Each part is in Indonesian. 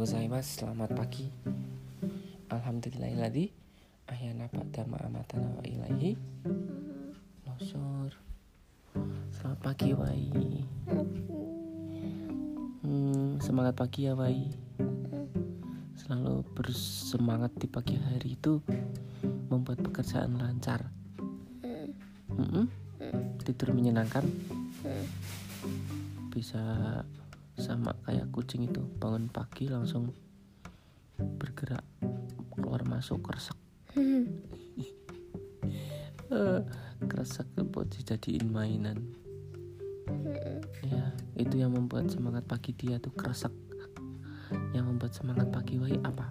gozaimasu. Selamat pagi. Alhamdulillahilladzi ahyana ba'da ma amatana wa ilaihi nusur. Selamat pagi, Wai. Hmm, semangat pagi ya, Wai. Selalu bersemangat di pagi hari itu membuat pekerjaan lancar. Mm-mm. Tidur menyenangkan. Bisa sama kayak kucing itu bangun pagi langsung bergerak keluar masuk kresek Eh, kresek buat dijadiin mainan. Ya itu yang membuat semangat pagi dia tuh kresek yang membuat semangat pagi Wai apa?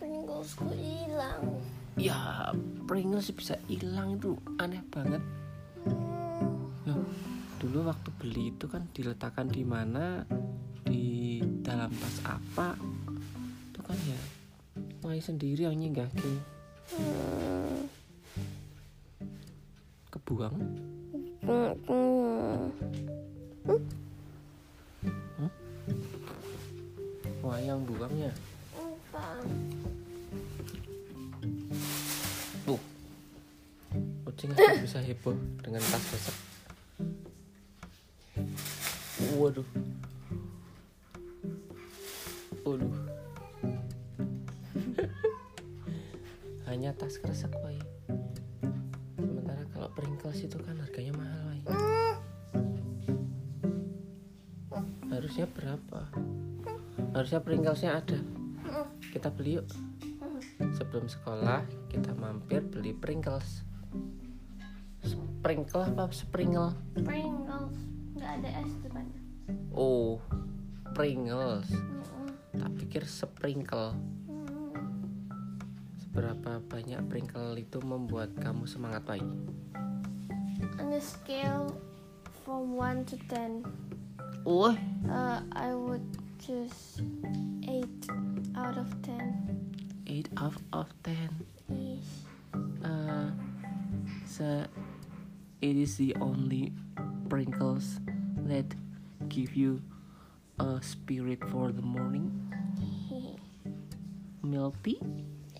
Pringlesku hilang. ya Pringles bisa hilang itu aneh banget dulu waktu beli itu kan diletakkan di mana? Di dalam tas apa? Itu kan ya Wai sendiri yang nyinggah ke kebuang? Hmm, hmm. Wah yang buangnya? Tuh. Kucing bisa heboh dengan tas besar Waduh Waduh Hanya tas kresek Wai Sementara kalau Pringles itu kan harganya mahal Wai Harusnya berapa? Harusnya Pringlesnya ada Kita beli yuk Sebelum sekolah kita mampir beli Pringles Sprinkle apa Sprinkle? Pringles. Nggak ada es depannya. Oh Pringles. Tak pikir sprinkle. Seberapa banyak Pringgle itu membuat kamu semangat Wai? On a scale from 1 to 10, Wah uh, I would choose 8 out of 10. 8 out of 10 Yes. uh, so it is the only Pringles that give you a spirit for the morning? Milk tea?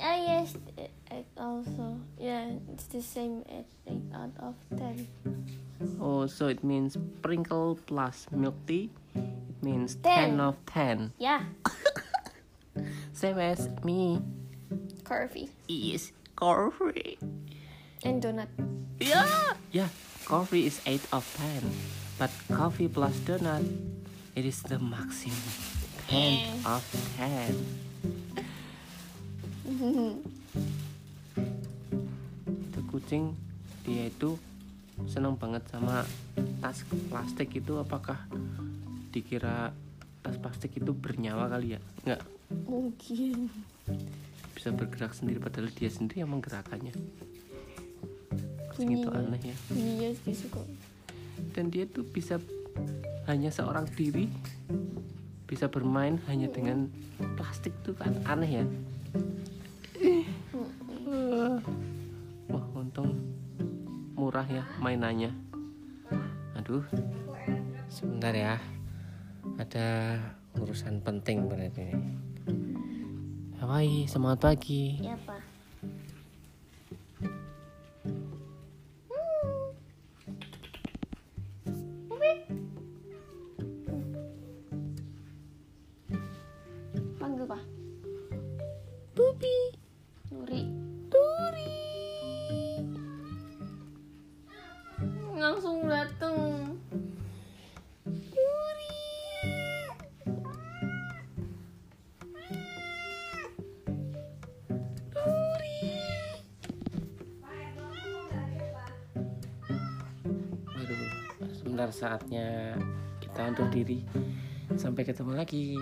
Ah yes, it, it also. Yeah, it's the same at 8 out of 10. oh so it means sprinkle plus milk tea? It means 10 10. of 10 Yeah, same as me. Coffee. Is coffee. And donut. yeah. Yeah coffee is 8 of 10 but coffee plus donut it is the maximum. 10 of 10 itu kucing dia itu senang banget sama tas plastik itu. Apakah dikira tas plastik itu bernyawa kali ya? Nggak. Mungkin. bisa bergerak sendiri padahal dia sendiri yang menggerakkannya. Kucing itu Bunyinya. aneh ya Iya sih suka. Dan dia tuh bisa hanya seorang diri bisa bermain hanya dengan plastik tuh kan aneh ya. Wah untung murah ya mainannya. Aduh. Sebentar ya. Ada urusan penting berarti ini. Hawaii semangat pagi. Ya pak. Panggil pak. Bubi Nuri. Duri Langsung dateng. Waduh, sebentar saatnya kita undur diri. Sampai ketemu lagi.